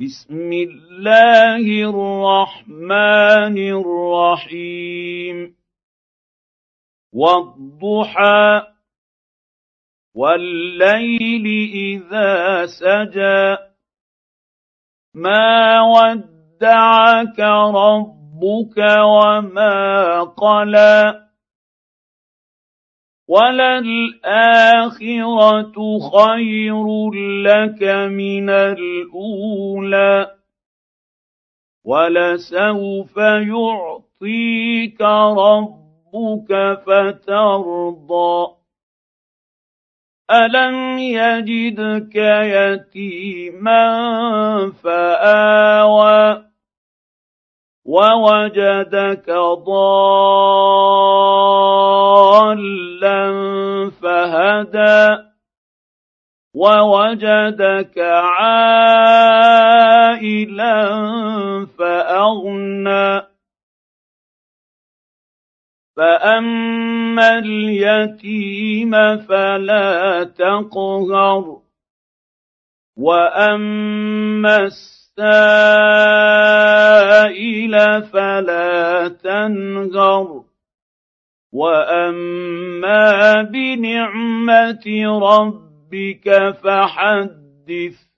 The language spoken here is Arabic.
بسم الله الرحمن الرحيم. والضحى والليل إذا سجى. ما ودعك ربك وما قلى. وللآخرة خير لك من الأولى ولسوف يعطيك ربك فترضى. ألم يجدك يتيما فآوى ووجدك ضالا فهدى ووجدك عائلا فاغنى فاما اليتيم فلا تقهر واما السائل فلا تنهر واما بنعمه ربك فحدث